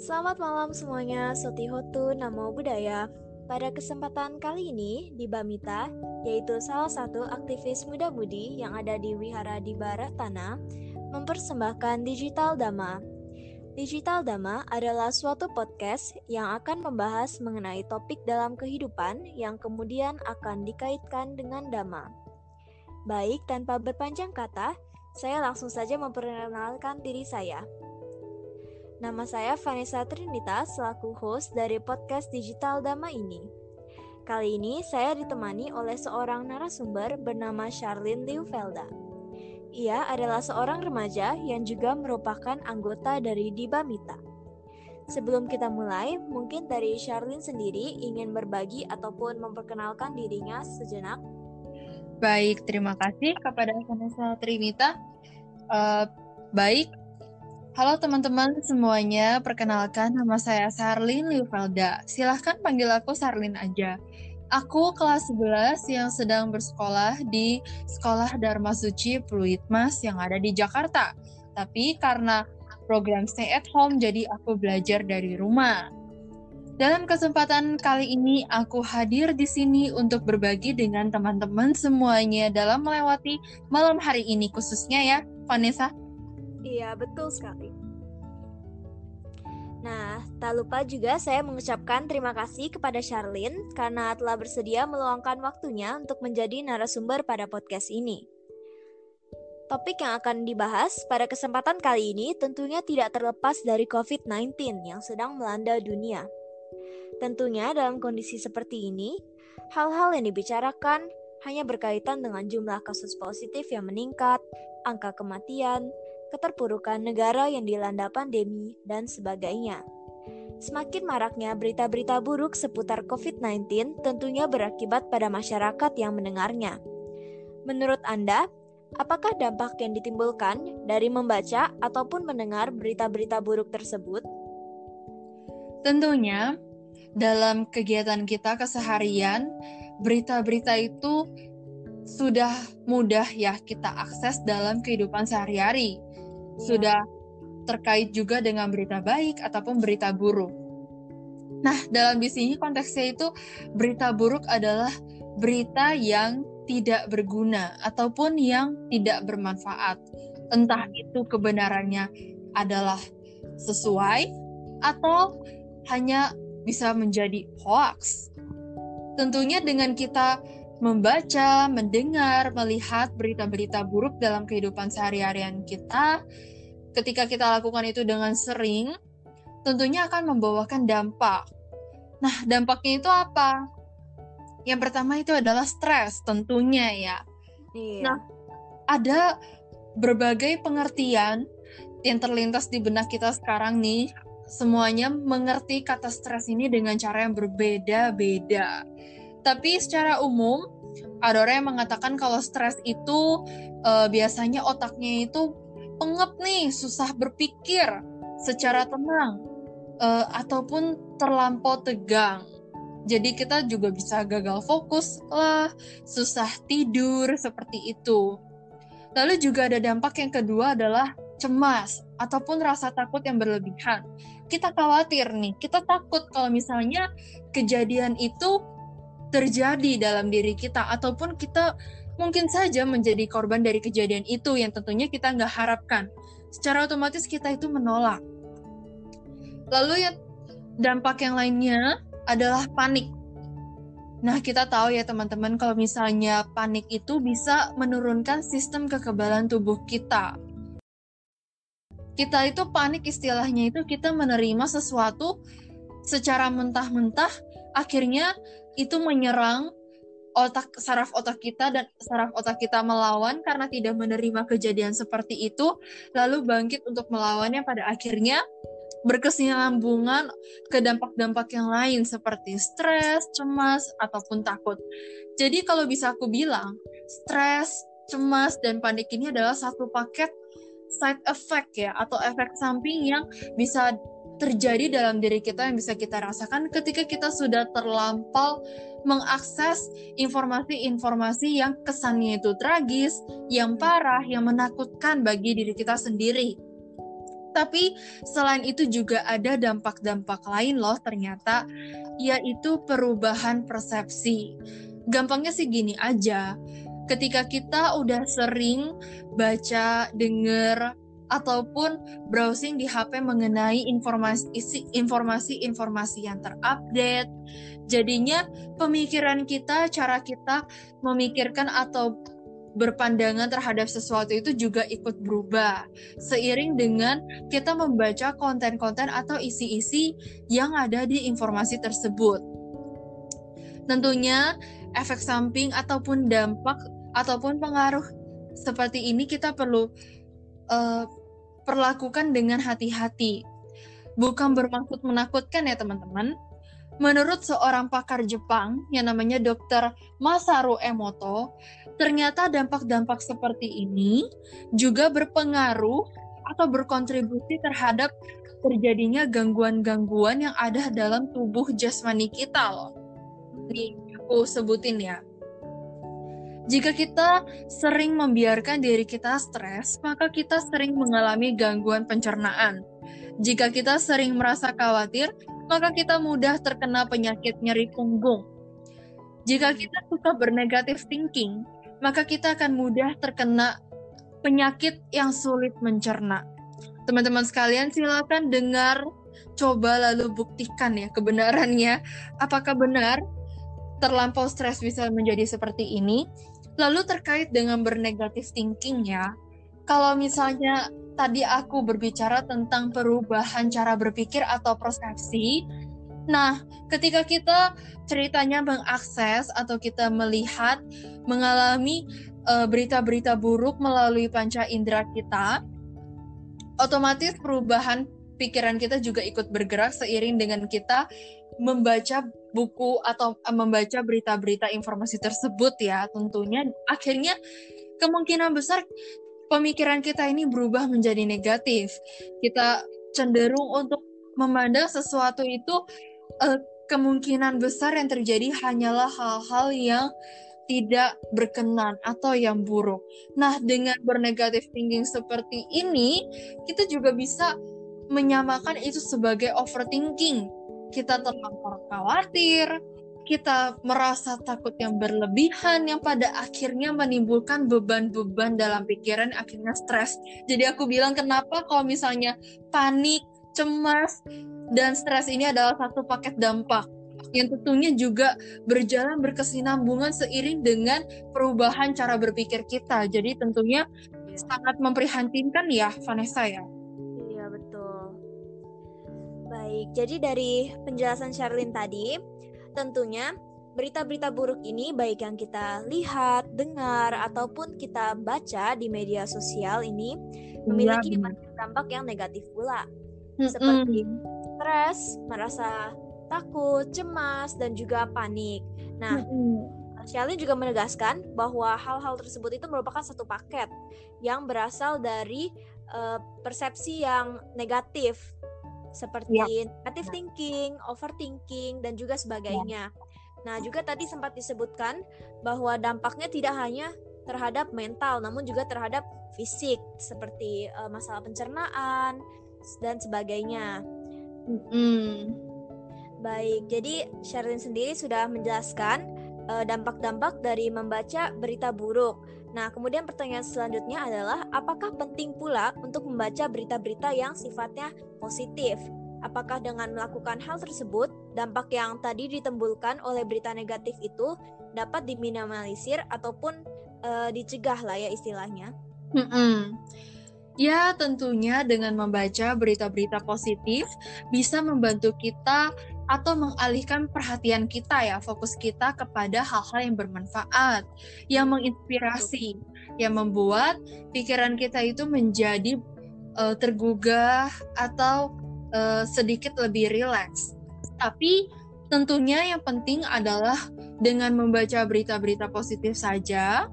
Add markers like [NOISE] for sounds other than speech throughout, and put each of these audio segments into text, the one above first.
Selamat malam semuanya, Sotihotu Namo Buddhaya. Pada kesempatan kali ini, di Bamita, yaitu salah satu aktivis muda-mudi yang ada di Wihara di Barat Tanah, mempersembahkan Digital Dhamma. Digital Dhamma adalah suatu podcast yang akan membahas mengenai topik dalam kehidupan yang kemudian akan dikaitkan dengan Dhamma. Baik, tanpa berpanjang kata, saya langsung saja memperkenalkan diri saya. Nama saya Vanessa Trinita selaku host dari podcast Digital Dama ini. Kali ini saya ditemani oleh seorang narasumber bernama Charlene Liuvelda. Ia adalah seorang remaja yang juga merupakan anggota dari Diba Mita. Sebelum kita mulai, mungkin dari Charlene sendiri ingin berbagi ataupun memperkenalkan dirinya sejenak. Baik, terima kasih kepada Vanessa Trinita. Uh, baik, Halo teman-teman semuanya, perkenalkan nama saya Sarlin Liuvelda. Silahkan panggil aku Sarlin aja. Aku kelas 11 yang sedang bersekolah di Sekolah Dharma Suci Pluitmas yang ada di Jakarta. Tapi karena program stay at home, jadi aku belajar dari rumah. Dalam kesempatan kali ini, aku hadir di sini untuk berbagi dengan teman-teman semuanya dalam melewati malam hari ini khususnya ya, Vanessa. Iya, betul sekali. Nah, tak lupa juga saya mengucapkan terima kasih kepada Charlene karena telah bersedia meluangkan waktunya untuk menjadi narasumber pada podcast ini. Topik yang akan dibahas pada kesempatan kali ini tentunya tidak terlepas dari COVID-19 yang sedang melanda dunia. Tentunya dalam kondisi seperti ini, hal-hal yang dibicarakan hanya berkaitan dengan jumlah kasus positif yang meningkat, angka kematian, keterpurukan negara yang dilanda pandemi, dan sebagainya. Semakin maraknya berita-berita buruk seputar COVID-19 tentunya berakibat pada masyarakat yang mendengarnya. Menurut Anda, apakah dampak yang ditimbulkan dari membaca ataupun mendengar berita-berita buruk tersebut? Tentunya, dalam kegiatan kita keseharian, berita-berita itu sudah mudah ya kita akses dalam kehidupan sehari-hari sudah terkait juga dengan berita baik ataupun berita buruk. Nah, dalam di sini konteksnya itu berita buruk adalah berita yang tidak berguna ataupun yang tidak bermanfaat. Entah itu kebenarannya adalah sesuai atau hanya bisa menjadi hoax. Tentunya dengan kita membaca, mendengar, melihat berita-berita buruk dalam kehidupan sehari-harian kita, ketika kita lakukan itu dengan sering, tentunya akan membawakan dampak. Nah, dampaknya itu apa? Yang pertama itu adalah stres, tentunya ya. Iya. Nah, ada berbagai pengertian yang terlintas di benak kita sekarang nih. Semuanya mengerti kata stres ini dengan cara yang berbeda-beda. Tapi secara umum ada orang yang mengatakan kalau stres itu uh, biasanya otaknya itu pengep nih, susah berpikir secara tenang uh, ataupun terlampau tegang. Jadi kita juga bisa gagal fokus lah, susah tidur seperti itu. Lalu juga ada dampak yang kedua adalah cemas ataupun rasa takut yang berlebihan. Kita khawatir nih, kita takut kalau misalnya kejadian itu terjadi dalam diri kita ataupun kita mungkin saja menjadi korban dari kejadian itu yang tentunya kita nggak harapkan. Secara otomatis kita itu menolak. Lalu ya dampak yang lainnya adalah panik. Nah, kita tahu ya teman-teman kalau misalnya panik itu bisa menurunkan sistem kekebalan tubuh kita. Kita itu panik istilahnya itu kita menerima sesuatu secara mentah-mentah akhirnya itu menyerang otak saraf otak kita dan saraf otak kita melawan karena tidak menerima kejadian seperti itu lalu bangkit untuk melawannya pada akhirnya berkesinambungan ke dampak-dampak yang lain seperti stres, cemas ataupun takut. Jadi kalau bisa aku bilang, stres, cemas dan panik ini adalah satu paket side effect ya atau efek samping yang bisa terjadi dalam diri kita yang bisa kita rasakan ketika kita sudah terlampau mengakses informasi-informasi yang kesannya itu tragis, yang parah, yang menakutkan bagi diri kita sendiri. Tapi selain itu juga ada dampak-dampak lain loh ternyata, yaitu perubahan persepsi. Gampangnya sih gini aja, ketika kita udah sering baca, denger, ataupun browsing di HP mengenai informasi-informasi yang terupdate, jadinya pemikiran kita, cara kita memikirkan atau berpandangan terhadap sesuatu itu juga ikut berubah seiring dengan kita membaca konten-konten atau isi-isi yang ada di informasi tersebut. Tentunya efek samping ataupun dampak ataupun pengaruh seperti ini kita perlu uh, perlakukan dengan hati-hati. Bukan bermaksud menakutkan ya teman-teman, Menurut seorang pakar Jepang yang namanya Dr. Masaru Emoto, ternyata dampak-dampak seperti ini juga berpengaruh atau berkontribusi terhadap terjadinya gangguan-gangguan yang ada dalam tubuh jasmani kita loh. Nih, aku sebutin ya. Jika kita sering membiarkan diri kita stres, maka kita sering mengalami gangguan pencernaan. Jika kita sering merasa khawatir, maka kita mudah terkena penyakit nyeri punggung. Jika kita suka bernegatif thinking, maka kita akan mudah terkena penyakit yang sulit mencerna. Teman-teman sekalian silakan dengar, coba lalu buktikan ya kebenarannya. Apakah benar terlampau stres bisa menjadi seperti ini? Lalu terkait dengan bernegatif thinking ya, kalau misalnya tadi aku berbicara tentang perubahan cara berpikir atau persepsi. Nah, ketika kita ceritanya mengakses atau kita melihat, mengalami eh, berita-berita uh, buruk melalui panca indera kita, otomatis perubahan pikiran kita juga ikut bergerak seiring dengan kita membaca buku atau uh, membaca berita-berita informasi tersebut ya tentunya akhirnya kemungkinan besar pemikiran kita ini berubah menjadi negatif. Kita cenderung untuk memandang sesuatu itu uh, kemungkinan besar yang terjadi hanyalah hal-hal yang tidak berkenan atau yang buruk. Nah, dengan bernegatif thinking seperti ini, kita juga bisa menyamakan itu sebagai overthinking. Kita terlampau khawatir, kita merasa takut yang berlebihan yang pada akhirnya menimbulkan beban-beban dalam pikiran akhirnya stres. Jadi aku bilang kenapa kalau misalnya panik, cemas, dan stres ini adalah satu paket dampak yang tentunya juga berjalan berkesinambungan seiring dengan perubahan cara berpikir kita. Jadi tentunya ya. sangat memprihatinkan ya Vanessa ya. Baik, jadi dari penjelasan Sherlyn tadi, Tentunya berita-berita buruk ini baik yang kita lihat, dengar ataupun kita baca di media sosial ini memiliki ya, dampak yang negatif pula. Seperti stres, merasa takut, cemas dan juga panik. Nah, Shelly juga menegaskan bahwa hal-hal tersebut itu merupakan satu paket yang berasal dari uh, persepsi yang negatif seperti ya. negative thinking, overthinking dan juga sebagainya. Ya. Nah, juga tadi sempat disebutkan bahwa dampaknya tidak hanya terhadap mental namun juga terhadap fisik seperti uh, masalah pencernaan dan sebagainya. Mm. Baik, jadi Sherlyn sendiri sudah menjelaskan eh, dampak-dampak dari membaca berita buruk. Nah, kemudian pertanyaan selanjutnya adalah apakah penting pula untuk membaca berita-berita yang sifatnya positif? Apakah dengan melakukan hal tersebut, dampak yang tadi ditembulkan oleh berita negatif itu dapat diminimalisir ataupun uh, dicegah lah ya istilahnya? Mm -hmm. Ya, tentunya dengan membaca berita-berita positif bisa membantu kita atau mengalihkan perhatian kita ya, fokus kita kepada hal-hal yang bermanfaat, yang menginspirasi, yang membuat pikiran kita itu menjadi uh, tergugah atau uh, sedikit lebih rileks. Tapi tentunya yang penting adalah dengan membaca berita-berita positif saja,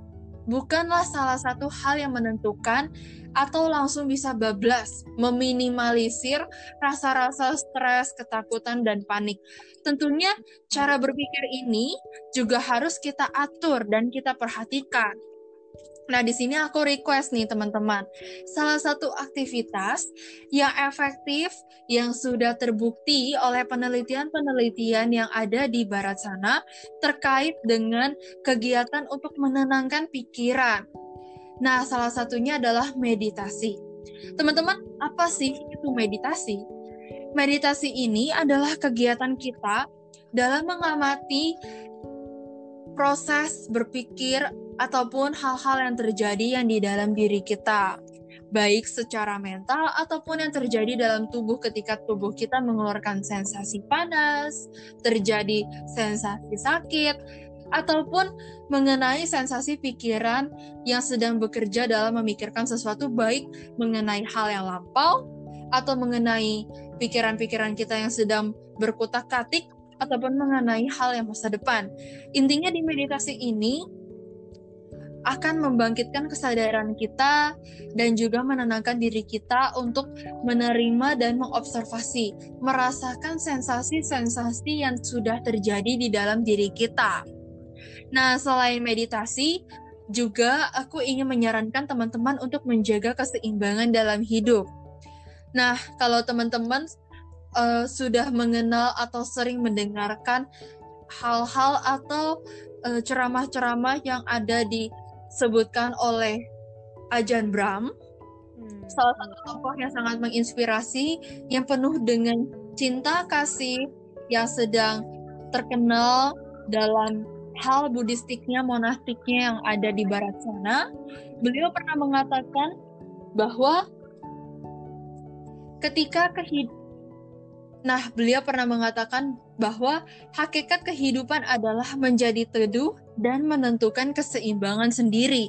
bukanlah salah satu hal yang menentukan atau langsung bisa bablas, meminimalisir rasa-rasa stres, ketakutan, dan panik. Tentunya cara berpikir ini juga harus kita atur dan kita perhatikan. Nah, di sini aku request nih teman-teman, salah satu aktivitas yang efektif yang sudah terbukti oleh penelitian-penelitian yang ada di barat sana terkait dengan kegiatan untuk menenangkan pikiran. Nah, salah satunya adalah meditasi. Teman-teman, apa sih itu meditasi? Meditasi ini adalah kegiatan kita dalam mengamati proses berpikir ataupun hal-hal yang terjadi yang di dalam diri kita, baik secara mental ataupun yang terjadi dalam tubuh ketika tubuh kita mengeluarkan sensasi panas, terjadi sensasi sakit, ataupun mengenai sensasi pikiran yang sedang bekerja dalam memikirkan sesuatu baik mengenai hal yang lampau atau mengenai pikiran-pikiran kita yang sedang berkutak-katik ataupun mengenai hal yang masa depan. Intinya di meditasi ini akan membangkitkan kesadaran kita dan juga menenangkan diri kita untuk menerima dan mengobservasi, merasakan sensasi-sensasi yang sudah terjadi di dalam diri kita. Nah, selain meditasi, juga aku ingin menyarankan teman-teman untuk menjaga keseimbangan dalam hidup. Nah, kalau teman-teman uh, sudah mengenal atau sering mendengarkan hal-hal atau ceramah ceramah-ceramah yang ada di disebutkan oleh Ajan Bram, hmm. salah satu tokoh yang sangat menginspirasi, yang penuh dengan cinta kasih, yang sedang terkenal dalam hal budistiknya, monastiknya yang ada di barat sana. Beliau pernah mengatakan bahwa ketika kehidupan Nah, beliau pernah mengatakan bahwa hakikat kehidupan adalah menjadi teduh dan menentukan keseimbangan sendiri.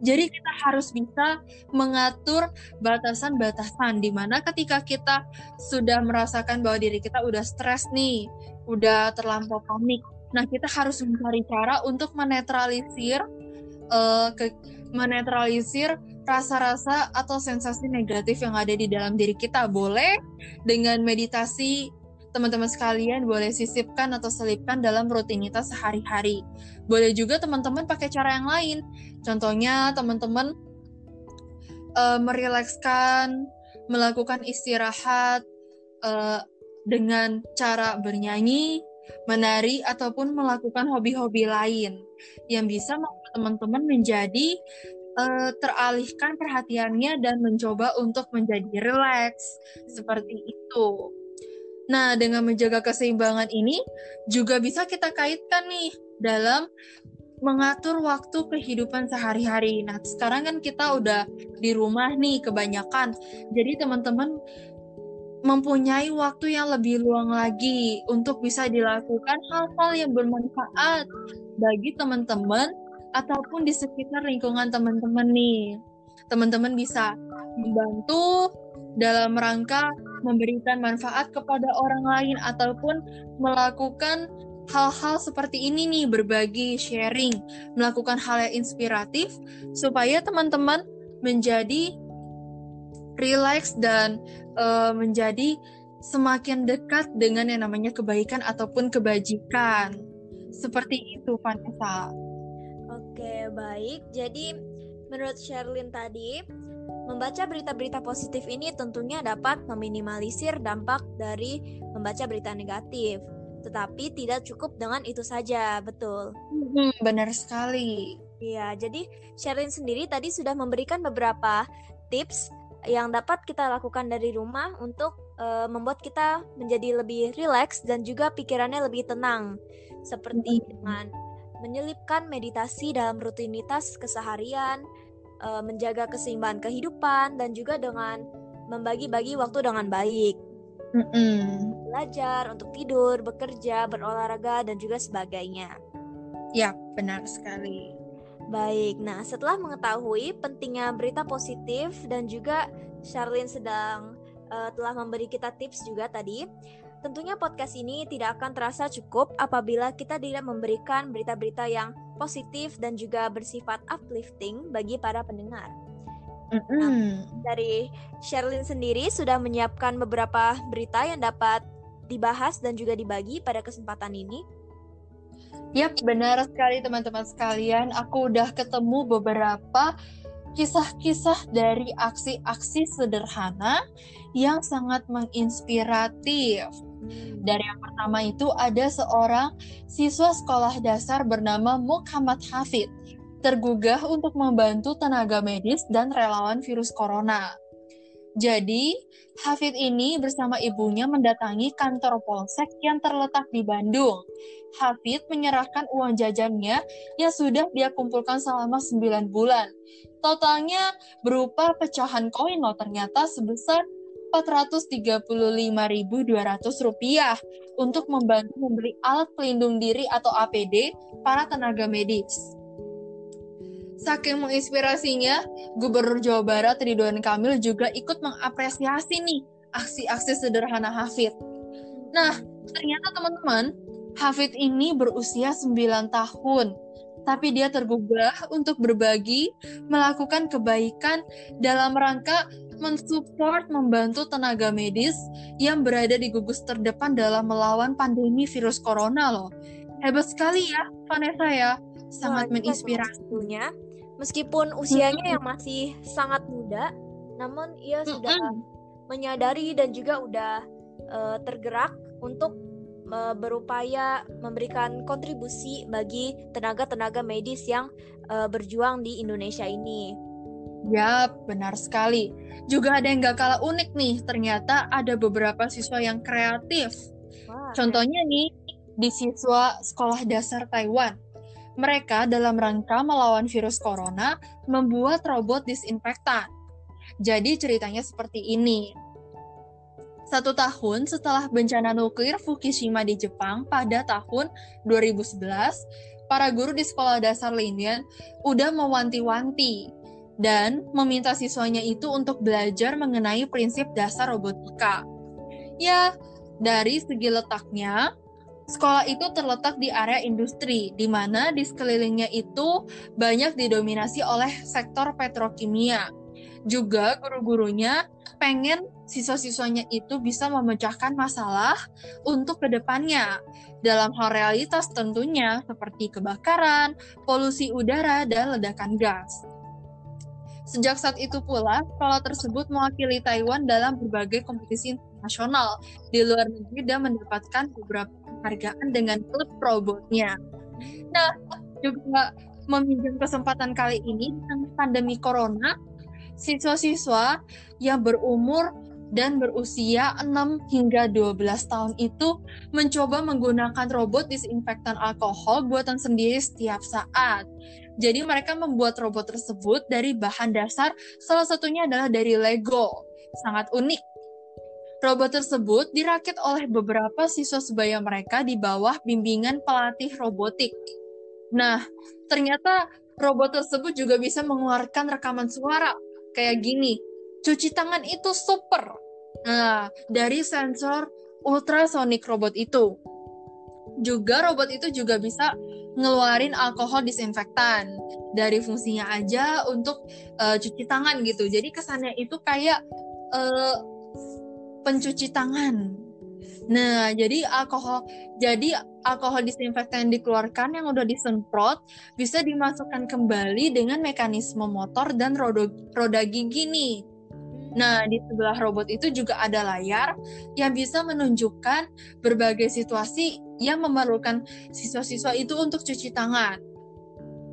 Jadi kita harus bisa mengatur batasan-batasan di mana ketika kita sudah merasakan bahwa diri kita udah stres nih, udah terlampau panik. Nah, kita harus mencari cara untuk menetralisir uh, ke menetralisir rasa-rasa atau sensasi negatif yang ada di dalam diri kita. Boleh dengan meditasi teman-teman sekalian boleh sisipkan atau selipkan dalam rutinitas sehari-hari. Boleh juga teman-teman pakai cara yang lain. Contohnya teman-teman uh, merilekskan, melakukan istirahat uh, dengan cara bernyanyi, menari ataupun melakukan hobi-hobi lain yang bisa membuat teman-teman menjadi uh, teralihkan perhatiannya dan mencoba untuk menjadi rileks seperti itu. Nah, dengan menjaga keseimbangan ini juga bisa kita kaitkan nih dalam mengatur waktu kehidupan sehari-hari. Nah, sekarang kan kita udah di rumah nih kebanyakan. Jadi teman-teman mempunyai waktu yang lebih luang lagi untuk bisa dilakukan hal-hal yang bermanfaat bagi teman-teman ataupun di sekitar lingkungan teman-teman nih. Teman-teman bisa membantu dalam rangka memberikan manfaat kepada orang lain ataupun melakukan hal-hal seperti ini nih berbagi sharing melakukan hal yang inspiratif supaya teman-teman menjadi relax dan uh, menjadi semakin dekat dengan yang namanya kebaikan ataupun kebajikan seperti itu Vanessa. Oke baik jadi menurut Sherlyn tadi Membaca berita-berita positif ini tentunya dapat meminimalisir dampak dari membaca berita negatif. Tetapi tidak cukup dengan itu saja, betul. Hmm, benar sekali. Iya, jadi Sherlyn sendiri tadi sudah memberikan beberapa tips yang dapat kita lakukan dari rumah untuk uh, membuat kita menjadi lebih rileks dan juga pikirannya lebih tenang. Seperti dengan menyelipkan meditasi dalam rutinitas keseharian, uh, menjaga keseimbangan kehidupan dan juga dengan membagi-bagi waktu dengan baik. Mm-mm. Belajar untuk tidur, bekerja, berolahraga dan juga sebagainya. Ya, benar sekali. Baik, nah setelah mengetahui pentingnya berita positif dan juga Charlene sedang uh, telah memberi kita tips juga tadi, tentunya podcast ini tidak akan terasa cukup apabila kita tidak memberikan berita-berita yang positif dan juga bersifat uplifting bagi para pendengar. Mm-hmm. Nah, dari Sherlyn sendiri sudah menyiapkan beberapa berita yang dapat dibahas dan juga dibagi pada kesempatan ini. Yap, benar sekali teman-teman sekalian. Aku udah ketemu beberapa kisah-kisah dari aksi-aksi sederhana yang sangat menginspiratif. Dari yang pertama itu ada seorang siswa sekolah dasar bernama Muhammad Hafid tergugah untuk membantu tenaga medis dan relawan virus corona. Jadi, Hafid ini bersama ibunya mendatangi kantor polsek yang terletak di Bandung. Hafid menyerahkan uang jajannya yang sudah dia kumpulkan selama 9 bulan. Totalnya berupa pecahan koin loh ternyata sebesar 435.200 rupiah untuk membantu membeli alat pelindung diri atau APD para tenaga medis. Saking menginspirasinya, Gubernur Jawa Barat Ridwan Kamil juga ikut mengapresiasi nih aksi-aksi sederhana Hafid. Nah, ternyata teman-teman, Hafid ini berusia 9 tahun, tapi dia tergugah untuk berbagi, melakukan kebaikan dalam rangka mensupport membantu tenaga medis yang berada di gugus terdepan dalam melawan pandemi virus corona loh. Hebat sekali ya, Vanessa ya. Sangat menginspirasi. Meskipun usianya yang masih sangat muda, namun ia sudah menyadari dan juga udah uh, tergerak untuk uh, berupaya memberikan kontribusi bagi tenaga-tenaga medis yang uh, berjuang di Indonesia ini. Ya, benar sekali. Juga ada yang gak kalah unik nih, ternyata ada beberapa siswa yang kreatif. Wah, Contohnya nih, di siswa sekolah dasar Taiwan. Mereka dalam rangka melawan virus corona membuat robot disinfektan. Jadi ceritanya seperti ini. Satu tahun setelah bencana nuklir Fukushima di Jepang pada tahun 2011, para guru di sekolah dasar Linian udah mewanti-wanti dan meminta siswanya itu untuk belajar mengenai prinsip dasar robotika. Ya, dari segi letaknya, Sekolah itu terletak di area industri, di mana di sekelilingnya itu banyak didominasi oleh sektor petrokimia. Juga guru-gurunya pengen siswa-siswanya itu bisa memecahkan masalah untuk ke depannya. Dalam hal realitas tentunya seperti kebakaran, polusi udara, dan ledakan gas. Sejak saat itu pula, sekolah tersebut mewakili Taiwan dalam berbagai kompetisi internasional di luar negeri dan mendapatkan beberapa penghargaan dengan klub robotnya. Nah, juga meminjam kesempatan kali ini dengan pandemi corona, siswa-siswa yang berumur dan berusia 6 hingga 12 tahun itu mencoba menggunakan robot disinfektan alkohol buatan sendiri setiap saat. Jadi mereka membuat robot tersebut dari bahan dasar salah satunya adalah dari Lego. Sangat unik Robot tersebut dirakit oleh beberapa siswa sebaya mereka di bawah bimbingan pelatih robotik. Nah, ternyata robot tersebut juga bisa mengeluarkan rekaman suara kayak gini. Cuci tangan itu super. Nah, dari sensor ultrasonic robot itu. Juga robot itu juga bisa ngeluarin alkohol disinfektan dari fungsinya aja untuk uh, cuci tangan gitu. Jadi kesannya itu kayak uh, pencuci tangan. Nah, jadi alkohol jadi alkohol disinfektan yang dikeluarkan yang udah disemprot bisa dimasukkan kembali dengan mekanisme motor dan roda, roda gigi nih. Nah, di sebelah robot itu juga ada layar yang bisa menunjukkan berbagai situasi yang memerlukan siswa-siswa itu untuk cuci tangan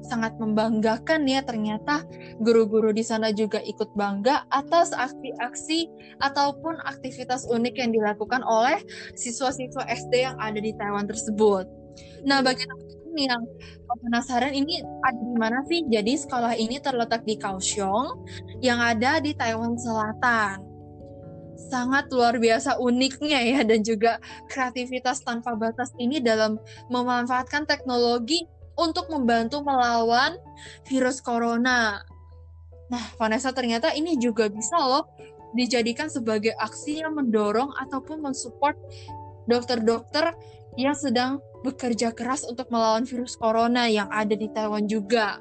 sangat membanggakan ya ternyata guru-guru di sana juga ikut bangga atas aksi-aksi ataupun aktivitas unik yang dilakukan oleh siswa-siswa SD yang ada di Taiwan tersebut. Nah, bagi yang penasaran ini ada di mana sih? Jadi sekolah ini terletak di Kaohsiung yang ada di Taiwan Selatan sangat luar biasa uniknya ya dan juga kreativitas tanpa batas ini dalam memanfaatkan teknologi untuk membantu melawan virus corona. Nah, Vanessa ternyata ini juga bisa loh dijadikan sebagai aksi yang mendorong ataupun mensupport dokter-dokter yang sedang bekerja keras untuk melawan virus corona yang ada di Taiwan juga.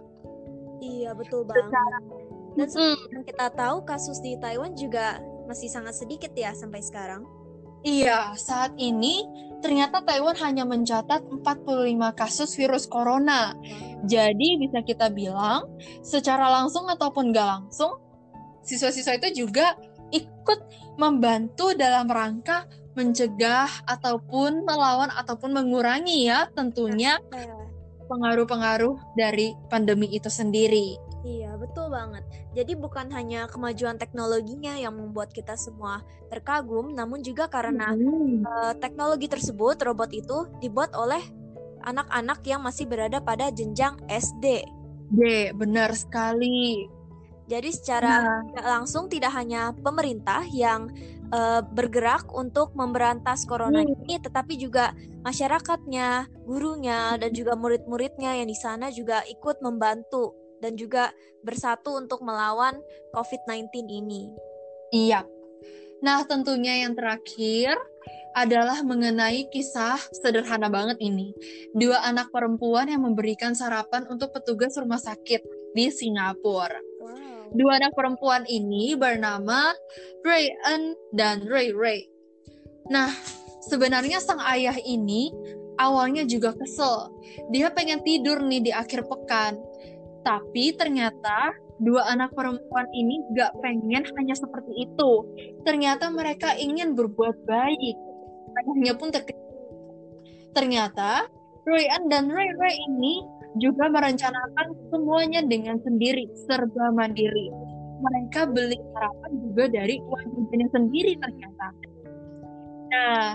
Iya, betul banget. Dan seperti yang kita tahu kasus di Taiwan juga masih sangat sedikit ya sampai sekarang. Iya, saat ini ternyata Taiwan hanya mencatat 45 kasus virus corona. Jadi bisa kita bilang secara langsung ataupun gak langsung siswa-siswa itu juga ikut membantu dalam rangka mencegah ataupun melawan ataupun mengurangi ya tentunya iya. pengaruh-pengaruh dari pandemi itu sendiri. Iya, betul banget. Jadi bukan hanya kemajuan teknologinya yang membuat kita semua terkagum, namun juga karena hmm. uh, teknologi tersebut, robot itu dibuat oleh anak-anak yang masih berada pada jenjang SD. D, benar sekali. Jadi secara nah. langsung tidak hanya pemerintah yang uh, bergerak untuk memberantas corona hmm. ini, tetapi juga masyarakatnya, gurunya, dan juga murid-muridnya yang di sana juga ikut membantu dan juga bersatu untuk melawan COVID-19 ini. Iya. Nah, tentunya yang terakhir adalah mengenai kisah sederhana banget ini. Dua anak perempuan yang memberikan sarapan untuk petugas rumah sakit di Singapura. Wow. Dua anak perempuan ini bernama Rayan dan Ray Ray. Nah, sebenarnya sang ayah ini awalnya juga kesel. Dia pengen tidur nih di akhir pekan. Tapi ternyata dua anak perempuan ini gak pengen hanya seperti itu. Ternyata mereka ingin berbuat baik. Ayahnya pun terkejut. Ternyata Royan dan Ray Ray ini juga merencanakan semuanya dengan sendiri, serba mandiri. Mereka beli sarapan juga dari uang jajannya sendiri ternyata. Nah,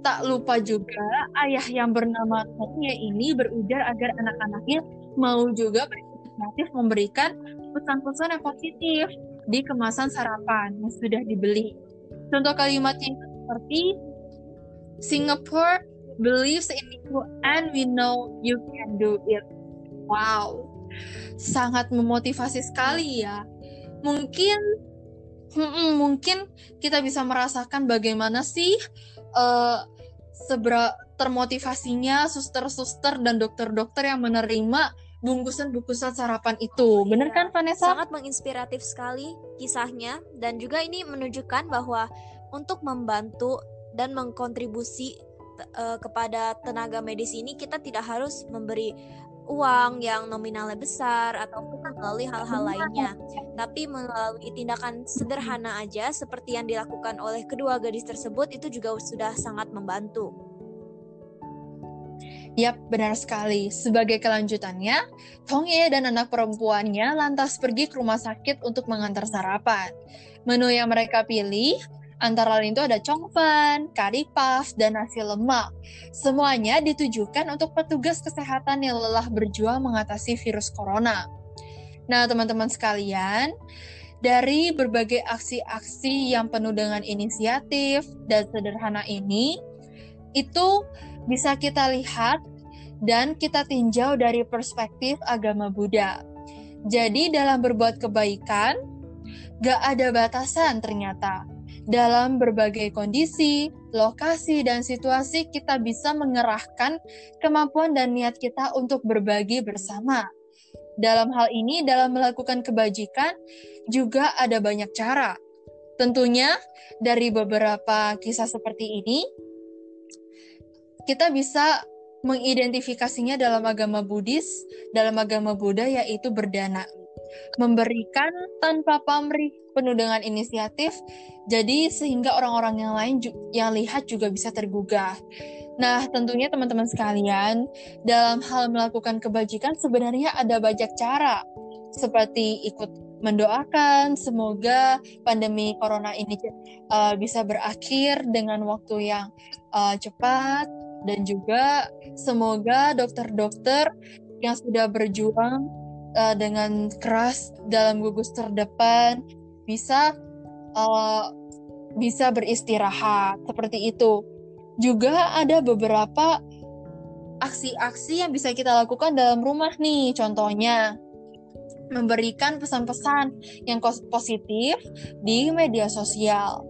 tak lupa juga ayah yang bernama Tongye ini berujar agar anak-anaknya mau juga berinisiatif memberikan pesan-pesan yang positif di kemasan sarapan yang sudah dibeli. Contoh kalimatnya seperti Singapore believes in you and we know you can do it. Wow, sangat memotivasi sekali ya. Mungkin, hmm, mungkin kita bisa merasakan bagaimana sih uh, sebera termotivasinya suster-suster dan dokter-dokter yang menerima bungkusan-bungkusan sarapan itu. Bener iya, kan Vanessa? Sangat menginspiratif sekali kisahnya dan juga ini menunjukkan bahwa untuk membantu dan mengkontribusi uh, kepada tenaga medis ini kita tidak harus memberi uang yang nominalnya besar ataupun melalui hal-hal lainnya, tapi melalui tindakan sederhana aja seperti yang dilakukan oleh kedua gadis tersebut itu juga sudah sangat membantu. Yap, benar sekali. Sebagai kelanjutannya, Tongye dan anak perempuannya lantas pergi ke rumah sakit untuk mengantar sarapan. Menu yang mereka pilih Antara lain itu ada kari puff, dan nasi lemak. Semuanya ditujukan untuk petugas kesehatan yang lelah berjuang mengatasi virus corona. Nah, teman-teman sekalian, dari berbagai aksi-aksi yang penuh dengan inisiatif dan sederhana ini, itu bisa kita lihat dan kita tinjau dari perspektif agama Buddha. Jadi dalam berbuat kebaikan, gak ada batasan ternyata dalam berbagai kondisi, lokasi, dan situasi kita bisa mengerahkan kemampuan dan niat kita untuk berbagi bersama. Dalam hal ini, dalam melakukan kebajikan juga ada banyak cara. Tentunya dari beberapa kisah seperti ini, kita bisa mengidentifikasinya dalam agama Buddhis, dalam agama Buddha yaitu berdana memberikan tanpa pamrih penuh dengan inisiatif jadi sehingga orang-orang yang lain yang lihat juga bisa tergugah. Nah, tentunya teman-teman sekalian, dalam hal melakukan kebajikan sebenarnya ada banyak cara seperti ikut mendoakan semoga pandemi corona ini uh, bisa berakhir dengan waktu yang uh, cepat dan juga semoga dokter-dokter yang sudah berjuang uh, dengan keras dalam gugus terdepan bisa uh, bisa beristirahat seperti itu. Juga ada beberapa aksi-aksi yang bisa kita lakukan dalam rumah nih. Contohnya memberikan pesan-pesan yang positif di media sosial.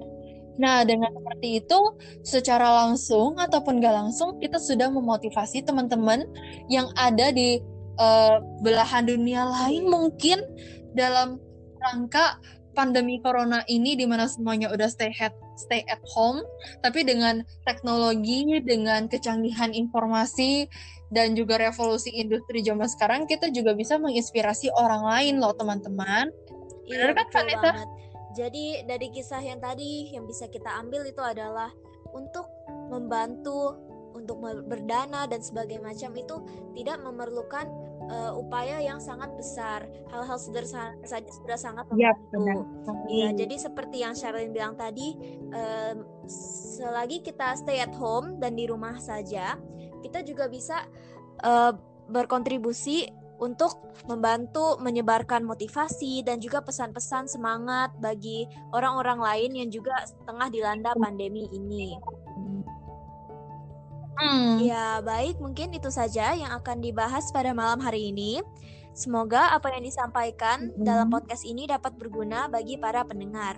Nah, dengan seperti itu, secara langsung ataupun gak langsung, kita sudah memotivasi teman-teman yang ada di uh, belahan dunia lain mungkin dalam rangka pandemi corona ini di mana semuanya udah stay at stay at home, tapi dengan teknologi, dengan kecanggihan informasi dan juga revolusi industri zaman sekarang kita juga bisa menginspirasi orang lain loh teman-teman. Iya kan Vanessa? Banget. Jadi dari kisah yang tadi yang bisa kita ambil itu adalah untuk membantu untuk berdana dan sebagainya macam itu tidak memerlukan uh, upaya yang sangat besar. Hal-hal sederhana saja sudah sangat iya, membantu. Iya, jadi seperti yang Sharlene bilang tadi, uh, selagi kita stay at home dan di rumah saja, kita juga bisa uh, berkontribusi untuk membantu menyebarkan motivasi dan juga pesan-pesan semangat bagi orang-orang lain yang juga tengah dilanda pandemi ini. Hmm. Ya, baik, mungkin itu saja yang akan dibahas pada malam hari ini. Semoga apa yang disampaikan hmm. dalam podcast ini dapat berguna bagi para pendengar.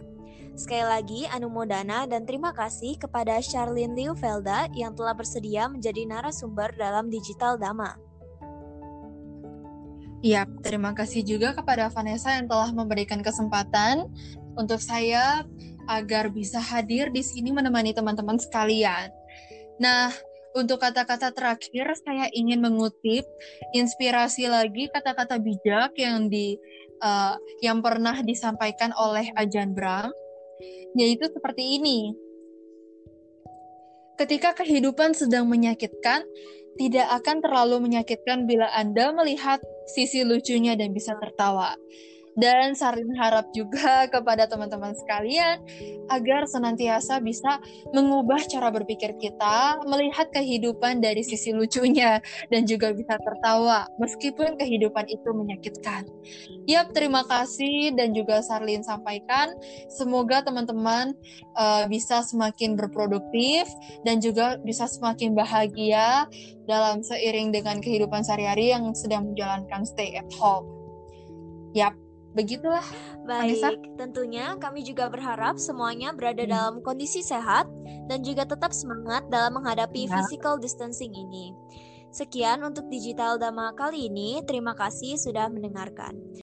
Sekali lagi, Anumodana dan terima kasih kepada Charlene Liufelda yang telah bersedia menjadi narasumber dalam Digital Dama. Ya, terima kasih juga kepada Vanessa yang telah memberikan kesempatan untuk saya agar bisa hadir di sini menemani teman-teman sekalian. Nah, untuk kata-kata terakhir, saya ingin mengutip inspirasi lagi kata-kata bijak yang di uh, yang pernah disampaikan oleh Ajan Bram, yaitu seperti ini. Ketika kehidupan sedang menyakitkan, tidak akan terlalu menyakitkan bila Anda melihat sisi lucunya dan bisa tertawa. Dan Sarin harap juga [LAUGHS] kepada teman-teman sekalian agar senantiasa bisa mengubah cara berpikir kita, melihat kehidupan dari sisi lucunya dan juga bisa tertawa meskipun kehidupan itu menyakitkan. Yap, terima kasih dan juga Sarlin sampaikan. Semoga teman-teman uh, bisa semakin berproduktif dan juga bisa semakin bahagia dalam seiring dengan kehidupan sehari-hari yang sedang menjalankan stay at home. Yap, begitulah baik Vanessa. tentunya kami juga berharap semuanya berada hmm. dalam kondisi sehat dan juga tetap semangat dalam menghadapi ya. physical distancing ini sekian untuk digital dama kali ini terima kasih sudah mendengarkan